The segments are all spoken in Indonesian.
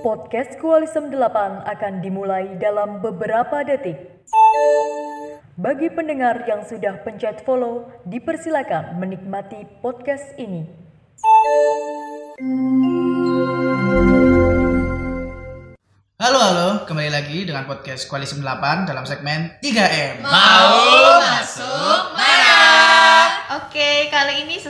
Podcast Kualisem 8 akan dimulai dalam beberapa detik. Bagi pendengar yang sudah pencet follow, dipersilakan menikmati podcast ini. Halo halo, kembali lagi dengan podcast Koalisi 8 dalam segmen 3M. Mau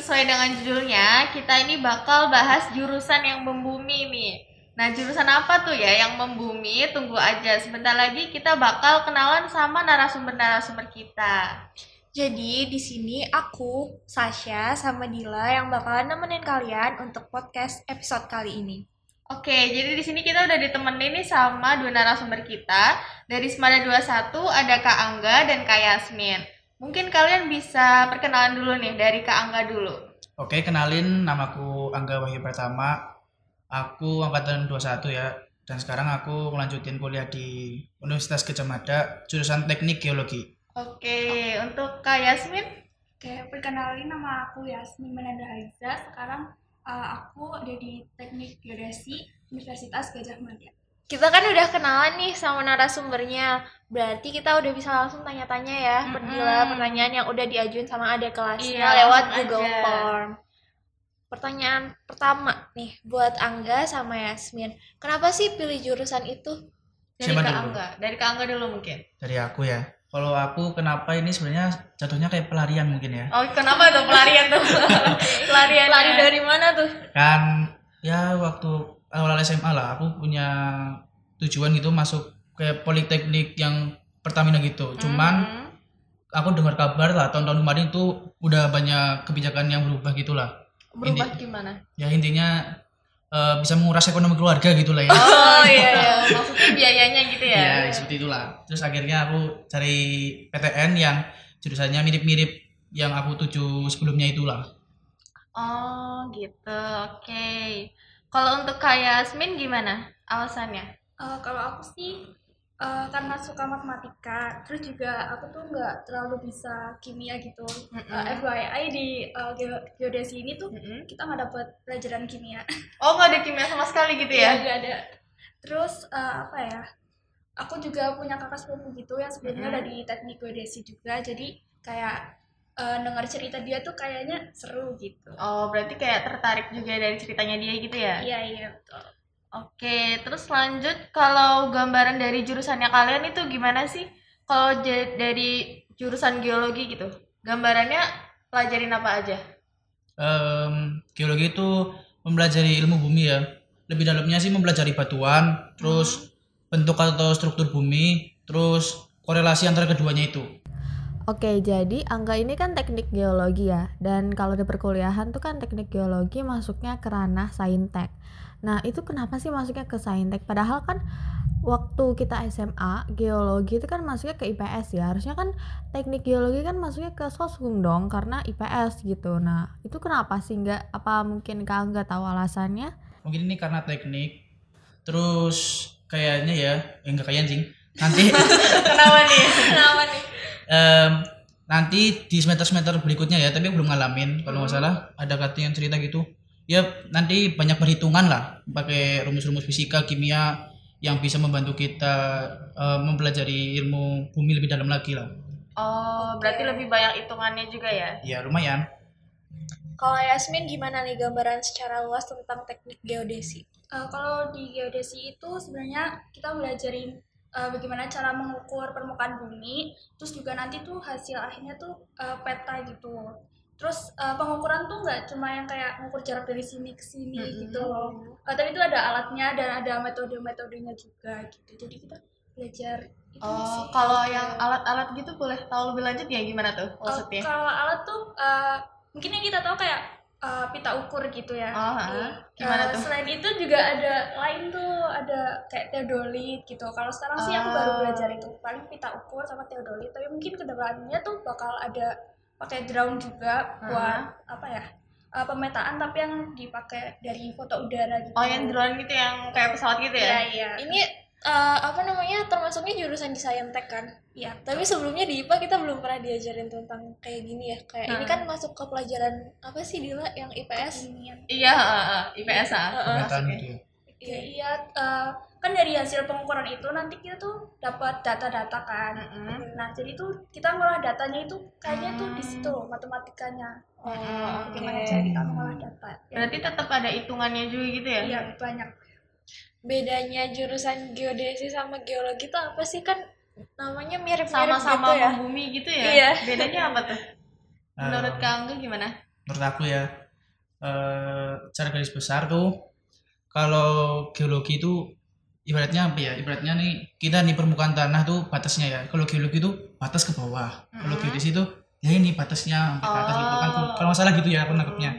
sesuai dengan judulnya, kita ini bakal bahas jurusan yang membumi nih. Nah, jurusan apa tuh ya yang membumi? Tunggu aja, sebentar lagi kita bakal kenalan sama narasumber-narasumber kita. Jadi di sini aku, Sasha, sama Dila yang bakalan nemenin kalian untuk podcast episode kali ini. Oke, jadi di sini kita udah ditemenin nih sama dua narasumber kita. Dari Semada 21 ada Kak Angga dan Kak Yasmin. Mungkin kalian bisa perkenalan dulu nih dari Kak Angga dulu. Oke, kenalin namaku Angga Wahyu Pertama. Aku angkatan 21 ya. Dan sekarang aku melanjutin kuliah di Universitas Gajah Mada, jurusan Teknik Geologi. Oke, untuk Kak Yasmin? Oke, perkenalin nama aku Yasmin Mananda Haiza. Sekarang uh, aku ada di Teknik Geodesi Universitas Gajah Mada. Kita kan udah kenalan nih sama narasumbernya, berarti kita udah bisa langsung tanya-tanya ya, Mm-mm. Perdila pertanyaan yang udah diajuin sama adik kelasnya Iya, lewat Google aja. Form. Pertanyaan pertama nih buat Angga sama Yasmin, kenapa sih pilih jurusan itu? Dari Siapa Kak dulu? Angga. Dari Kak Angga dulu mungkin. Dari aku ya. Kalau aku kenapa ini sebenarnya jatuhnya kayak pelarian mungkin ya. Oh, kenapa tuh pelarian tuh? pelarian. Lari dari mana tuh? Kan ya waktu awal SMA lah aku punya tujuan gitu masuk ke politeknik yang Pertamina gitu. Cuman Hmm. aku dengar kabar lah tahun-tahun kemarin itu udah banyak kebijakan yang berubah gitulah. berubah Ini- gimana? Ya intinya eh, bisa menguras ekonomi keluarga gitu lah ya. Oh iya iya, maksudnya biayanya gitu ya. Ya seperti itulah. Terus akhirnya aku cari PTN yang jurusannya mirip-mirip yang aku tuju sebelumnya itulah. Oh, gitu. Oke. Kalau untuk Kak Yasmin gimana alasannya? Uh, kalau aku sih uh, karena suka matematika, terus juga aku tuh nggak terlalu bisa kimia gitu. Uh, Mm-mm. FYI di uh, geo- geodesi ini tuh Mm-mm. kita nggak dapet pelajaran kimia. Oh, nggak ada kimia sama sekali gitu Iya, ya? nggak ada. Terus uh, apa ya? Aku juga punya kakak sepupu gitu yang sebelumnya Mm-mm. ada di teknik geodesi juga. Jadi kayak uh, dengar cerita dia tuh kayaknya seru gitu. Oh, berarti kayak tertarik juga dari ceritanya dia gitu ya? Iya iya betul. Oke, terus lanjut kalau gambaran dari jurusannya kalian itu gimana sih? Kalau j- dari jurusan geologi gitu, gambarannya pelajarin apa aja? Em, geologi itu mempelajari ilmu bumi ya. Lebih dalamnya sih mempelajari batuan, terus bentuk atau struktur bumi, terus korelasi antara keduanya itu. Oke, jadi Angga ini kan teknik geologi ya. Dan kalau di perkuliahan tuh kan teknik geologi masuknya ke ranah saintek. Nah, itu kenapa sih masuknya ke saintek? Padahal kan waktu kita SMA, geologi itu kan masuknya ke IPS ya. Harusnya kan teknik geologi kan masuknya ke soshum dong karena IPS gitu. Nah, itu kenapa sih nggak? Apa mungkin Kak Angga tahu alasannya? Mungkin ini karena teknik. Terus kayaknya ya, eh, enggak kayaknya sih. Nanti Kenapa nih? Kenapa nih? em, nanti di semester-semester berikutnya ya, tapi belum ngalamin. Kalau nggak salah ada kata yang cerita gitu. Ya nanti banyak perhitungan lah, pakai rumus-rumus fisika, kimia yang bisa membantu kita eh, mempelajari ilmu bumi lebih dalam lagi lah. Oh, berarti lebih banyak hitungannya juga ya? Ya lumayan. Kalau Yasmin gimana nih gambaran secara luas tentang teknik geodesi? Uh, kalau di geodesi itu sebenarnya kita belajarin uh, bagaimana cara mengukur permukaan bumi, terus juga nanti tuh hasil akhirnya tuh uh, peta gitu. Terus uh, pengukuran tuh nggak cuma yang kayak mengukur jarak dari sini ke sini Mm-mm. gitu loh. Uh, tapi itu ada alatnya dan ada metode-metodenya juga gitu. Jadi kita belajar itu Oh, sih. kalau yang alat-alat gitu boleh tahu lebih lanjut ya gimana tuh Uh, maksudnya? kalau alat tuh uh, mungkin yang kita tahu kayak uh, pita ukur gitu ya. Oh, ha? gimana tuh? Selain itu juga ada lain tuh, ada kayak teodolit gitu. Kalau sekarang sih aku baru Ah. belajar itu paling pita ukur sama teodolit. Tapi mungkin ke depannya tuh bakal ada pakai drone juga buat apa ya? eh, pemetaan tapi yang dipakai dari foto udara gitu. Oh, yang drone gitu yang kayak pesawat gitu Iya ya? iya. Ini eh, apa namanya termasuknya jurusan di Saintek kan Iya. tapi sebelumnya di IPA kita belum pernah diajarin tentang kayak gini ya kayak ini Hmm. kan masuk ke pelajaran apa sih Dila yang IPS Ini Iya, heeh, heeh. IPS ah. Pemetaan Masuknya. gitu ya. Iya, iya eh, kan dari hasil pengukuran itu nanti kita tuh dapat data-data kan. Mm-mm. Nah, jadi tuh kita ngolah datanya itu kayaknya tuh di situ loh, matematikanya. oh Gimana oke cara kita ngolah data. Ya, Berarti tetap ada hitungannya juga gitu ya? Iya, banyak. bedanya jurusan geodesi sama geologi itu apa sih kan namanya mirip-mirip Sama-sama gitu ya membumi gitu ya? Iya. Bedanya apa tuh? Menurut Eh, Kak Angga gimana? menurut aku ya eh cara garis besar tuh kalau geologi itu ibaratnya apa ya? Ibaratnya nih kita nih permukaan tanah tuh batasnya ya. Kalau geologi itu batas ke bawah. Kalau Mhm. geodesi itu ya ini batasnya sampai ke atas gitu kan. Oh. kalau masalah gitu ya aku nangkepnya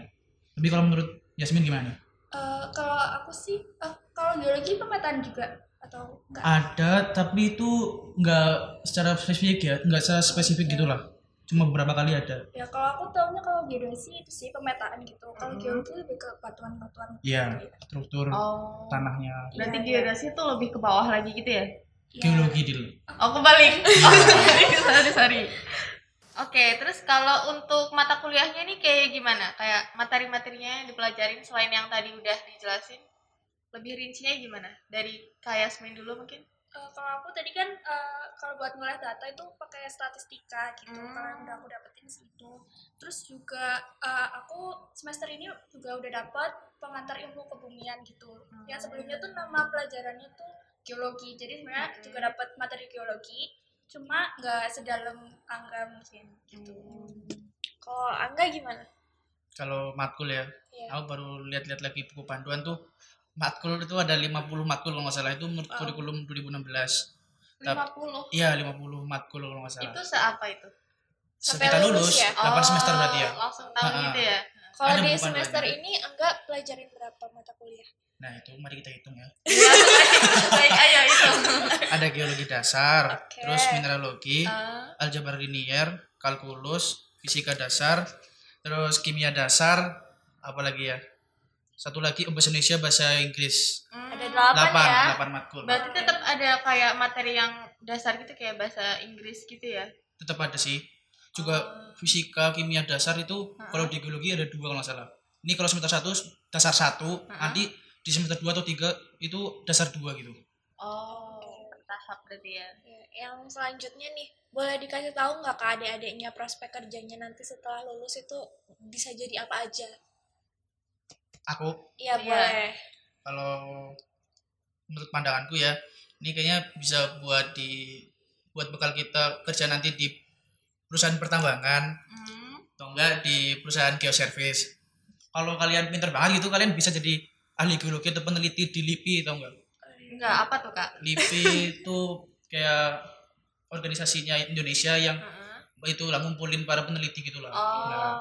tapi kalau menurut Yasmin gimana nih? Eh, kalau aku sih, eh, kalau geologi pemetaan juga atau enggak? ada tapi itu nggak secara spesifik ya nggak secara spesifik gitulah cuma beberapa kali ada Ya kalau aku tahunya kalau geodesi itu sih pemetaan gitu. Kalau Hmm. geologi lebih ke batuan-batuan. Iya. gitu. struktur Oh. tanahnya Berarti Iya, iya. geodesi itu lebih ke bawah lagi gitu ya? Ya, geologi dulu Oh kebalik. Oh, sorry sorry. Oke, terus kalau untuk mata kuliahnya nih kayak gimana? Kayak materi-materinya yang dipelajarin selain yang tadi udah dijelasin, lebih rincinya gimana? Dari kayak Yasmin dulu mungkin? Eh, kalau aku tadi kan eh, kalau buat ngolah data itu pakai statistika gitu Hmm. kalau yang udah aku dapetin sih itu terus juga eh, aku semester ini juga udah dapat pengantar ilmu kebumian gitu. Yang sebelumnya tuh nama pelajarannya tuh geologi. Jadi sebenarnya Hmm. juga dapat materi geologi cuma nggak sedalam angga mungkin gitu. Kalau Angga gimana? Kalau matkul ya Iya. aku baru lihat-lihat lagi buku panduan tuh matkul itu ada 50 matkul kalau nggak salah itu menurut Oh. kurikulum 2016 Tap- 50. iya 50 matkul kalau nggak salah Itu seapa itu? Sampai kita lulus lulus ya? 8 semester berarti ya Langsung tahu Ha-ha. gitu ya? kalau di semester ini Angga pelajarin berapa mata kuliah nah itu mari kita hitung ya Iya, baik, ayo itu. ada geologi dasar Oke. terus mineralogi Ah, aljabar linier kalkulus fisika dasar terus kimia dasar apalagi ya satu lagi bahasa Indonesia bahasa Inggris hmm. ada delapan, delapan ya delapan matkul Berarti tetap ada kayak materi yang dasar gitu kayak bahasa Inggris gitu ya? tetap ada sih juga fisika kimia dasar itu Ha-ha. kalau di geologi ada dua kalau nggak salah ini kalau semester satu dasar satu Ha-ha. nanti di semester dua atau tiga itu dasar dua gitu Oh, tahap berarti ya. Ya, yang selanjutnya nih boleh dikasih tahu nggak ke adik-adiknya prospek kerjanya nanti setelah lulus itu bisa jadi apa aja aku iya Iya. boleh kalau menurut pandanganku ya ini kayaknya bisa buat di buat bekal kita kerja nanti di perusahaan pertambangan Hmm. atau enggak di perusahaan geoservice kalau kalian pinter banget gitu kalian bisa jadi ahli geologi atau peneliti di LIPI atau enggak Enggak, apa tuh kak? LIPI itu kayak organisasinya Indonesia yang Heeh. itu lah ngumpulin para peneliti gitu lah. Oh. Nah,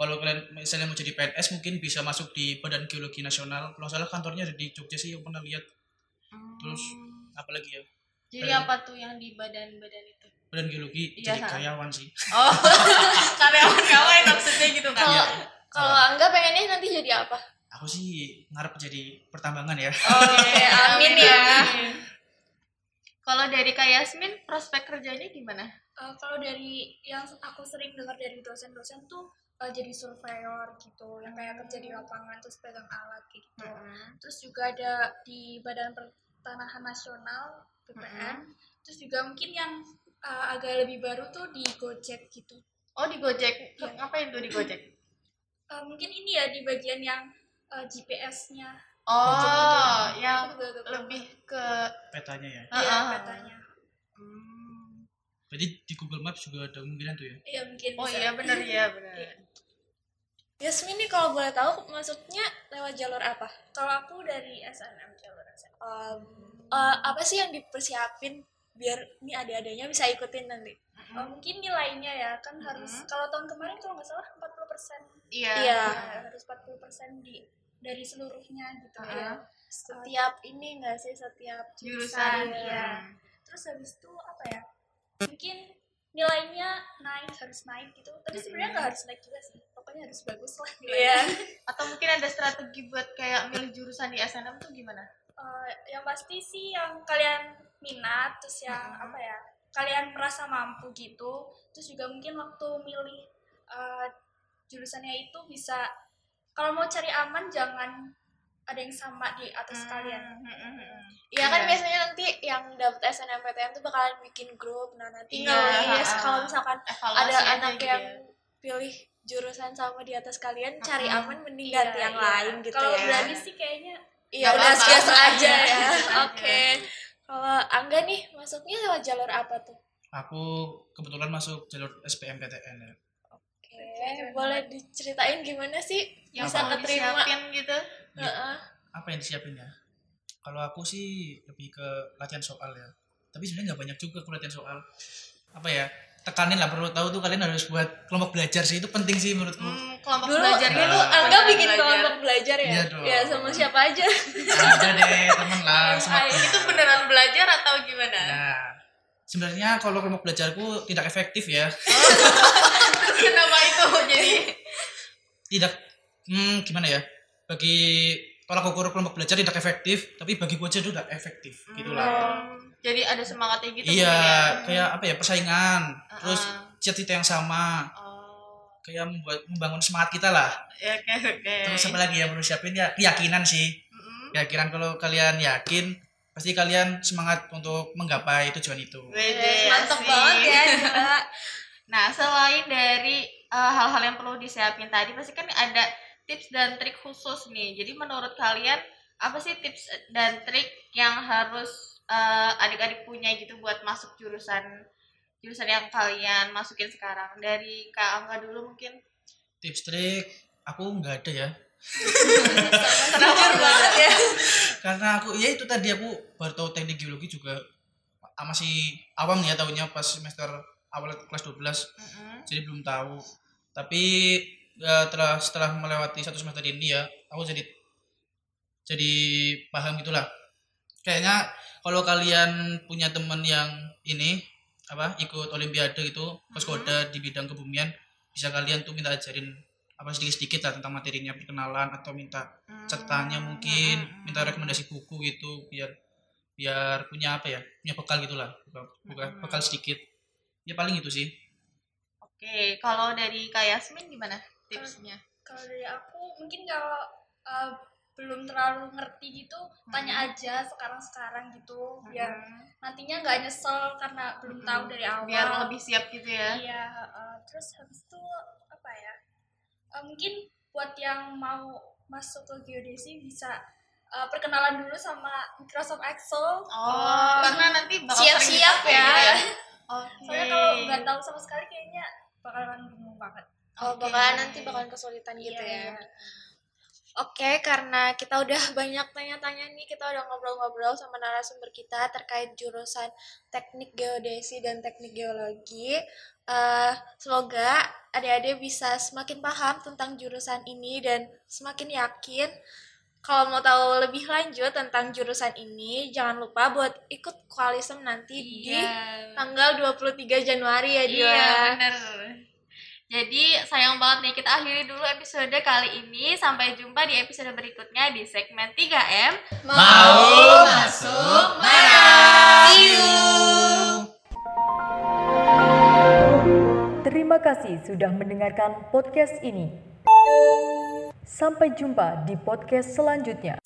kalau kalian misalnya mau jadi PNS mungkin bisa masuk di Badan Geologi Nasional. Kalau salah kantornya ada di Jogja sih, aku pernah lihat. Terus Hmm. apalagi ya? Jadi Kalian- apa tuh yang di badan-badan itu? Badan Geologi Iya, jadi ha. karyawan sih. Oh, karyawan-karyawan maksudnya gitu kan? kalau kalau Angga pengennya nanti jadi apa Aku sih ngarep jadi pertambangan ya. Oke, amin ya. amin. Kalau dari Kak Yasmin, prospek kerjanya gimana? Eh, kalau dari yang aku sering dengar dari dosen-dosen tuh eh, jadi surveyor gitu yang kayak kerja di lapangan terus pegang alat kayak gitu terus juga ada di Badan Pertanahan Nasional BPN terus juga mungkin yang eh, agak lebih baru tuh di Gojek gitu Oh, di Gojek. Iya. Ngapain tuh di Gojek? Eh, mungkin ini ya di bagian yang eh, GPS-nya Oh, yang lebih ke Petanya ya. Iya, petanya Hmm. Berarti di Google Maps juga ada kemungkinan tuh ya. iya mungkin Oh bisa. iya benar ya benar. Yasmin nih kalau boleh tahu masuknya lewat jalur apa kalau aku dari SNM jalur SNM Um, eh, apa sih yang dipersiapin biar ini adik-adiknya bisa ikutin nanti Eh, mungkin nilainya ya kan Mhm. harus kalau tahun kemarin kalau nggak salah 40% Iya. Iya. Nah, harus 40% di dari seluruhnya gitu Ah. ya. setiap ini enggak sih setiap Jurusan. Iya. Terus habis itu apa ya? Mungkin nilainya naik harus naik gitu. Tapi sebenarnya nggak harus naik juga sih. Pokoknya harus bagus lah nilainya. Atau mungkin ada strategi buat kayak milih jurusan di SNM tuh gimana? Eh, yang pasti sih yang kalian minat terus yang apa ya kalian merasa mampu gitu terus juga mungkin waktu milih eh, jurusannya itu bisa kalau mau cari aman jangan ada yang sama di atas kalian Iya kan Iya. biasanya nanti yang dapet SNMPTN tuh bakalan bikin grup. Nah nanti Iya, nulis ha-ha. kalau misalkan Evaluasi ada anak gitu yang ya. pilih jurusan sama di atas kalian cari Mm-mm. aman mending Iya, ganti yang iya. lain gitu kalau ya. berani sih kayaknya Iya udah biasa aja ya. Oke. aja. Kalau Angga nih masuknya lewat jalur apa tuh? Aku kebetulan masuk jalur SPMPTN ya. Oke, boleh diceritain gimana sih yang bisa keterima? disiapin gitu Heeh. Apa yang disiapin ya? Kalau aku sih lebih ke latihan soal ya. Tapi sebenarnya nggak banyak juga aku latihan soal. Apa ya? Tekanin lah perlu tahu tuh kalian harus buat kelompok belajar sih itu penting sih menurutku. Hmm, kelompok Dulu belajar dulu gitu. Angga bikin belajar. kelompok belajar ya? Iya dong. Ya sama siapa aja? Ada deh temen lah semangat. itu beneran belajar atau gimana? Nah, sebenarnya kalau kelompok belajarku tidak efektif ya. Terus kenapa itu jadi? Tidak hmm, gimana ya? Bagi tolak ukur kelompok belajar tidak efektif, tapi bagi gua aja udah efektif gitulah. Hmm, jadi ada semangatnya gitu Iya, mungkin ya? kayak apa ya? Persaingan, terus Uh-uh. cita-cita yang sama, Oh, kayak membuat membangun semangat kita lah. ya oke oke. Terus apa lagi yang perlu siapin ya? Keyakinan sih. Keyakinan kalau kalian yakin, pasti kalian semangat untuk menggapai tujuan itu. Wede, Mantap banget ya. Nah, selain dari uh, hal-hal yang perlu disiapin tadi, pasti kan ada tips dan trik khusus nih. Jadi menurut kalian apa sih tips dan trik yang harus uh, adik-adik punya gitu buat masuk jurusan jurusan yang kalian masukin sekarang? Dari Kak Angga dulu mungkin. Tips trik aku nggak ada ya. Jujur banget ya. Karena aku ya itu tadi aku baru tahu teknik geologi juga ah, masih awam ya tahunya pas semester awal kelas 12 jadi belum tahu tapi ya, setelah setelah melewati satu semester ini ya aku jadi jadi paham gitulah. Kayaknya kalau kalian punya teman yang ini apa ikut olimpiade gitu koskoda di bidang kebumian bisa kalian tuh minta ajarin apa sedikit sedikit lah tentang materinya perkenalan atau minta catatannya mungkin minta rekomendasi buku gitu biar biar punya apa ya punya bekal gitulah. Bukan bekal sedikit. Ya paling itu sih. Oke, kalau dari Kak Yasmin gimana tipsnya? kalau dari aku mungkin kalau eh, belum terlalu ngerti gitu tanya aja sekarang-sekarang gitu biar nantinya nggak nyesel karena belum tahu dari awal Biar lebih siap gitu ya. iya eh, terus habis itu apa ya Eh, mungkin buat yang mau masuk ke geodesi bisa eh, perkenalan dulu sama Microsoft Excel Oh, karena nanti bakal Siap-siap ya. gitu ya. Oke. soalnya kalau nggak tahu sama sekali kayaknya bakalan bingung banget Oh, Oke. bakalan nanti bakalan kesulitan gitu Iya, ya. iya. Oke, karena kita udah banyak tanya-tanya nih, kita udah ngobrol-ngobrol sama narasumber kita terkait jurusan teknik geodesi dan teknik geologi. Eh, semoga adik-adik bisa semakin paham tentang jurusan ini dan semakin yakin. Kalau mau tahu lebih lanjut tentang jurusan ini, jangan lupa buat ikut koalisem nanti di Iya. tanggal 23 Januari ya, Dio. Iya, ya. Jadi sayang banget nih kita akhiri dulu episode kali ini. Sampai jumpa di episode berikutnya di segmen 3M. Mau masuk mana? Terima kasih sudah mendengarkan podcast ini. Sampai jumpa di podcast selanjutnya.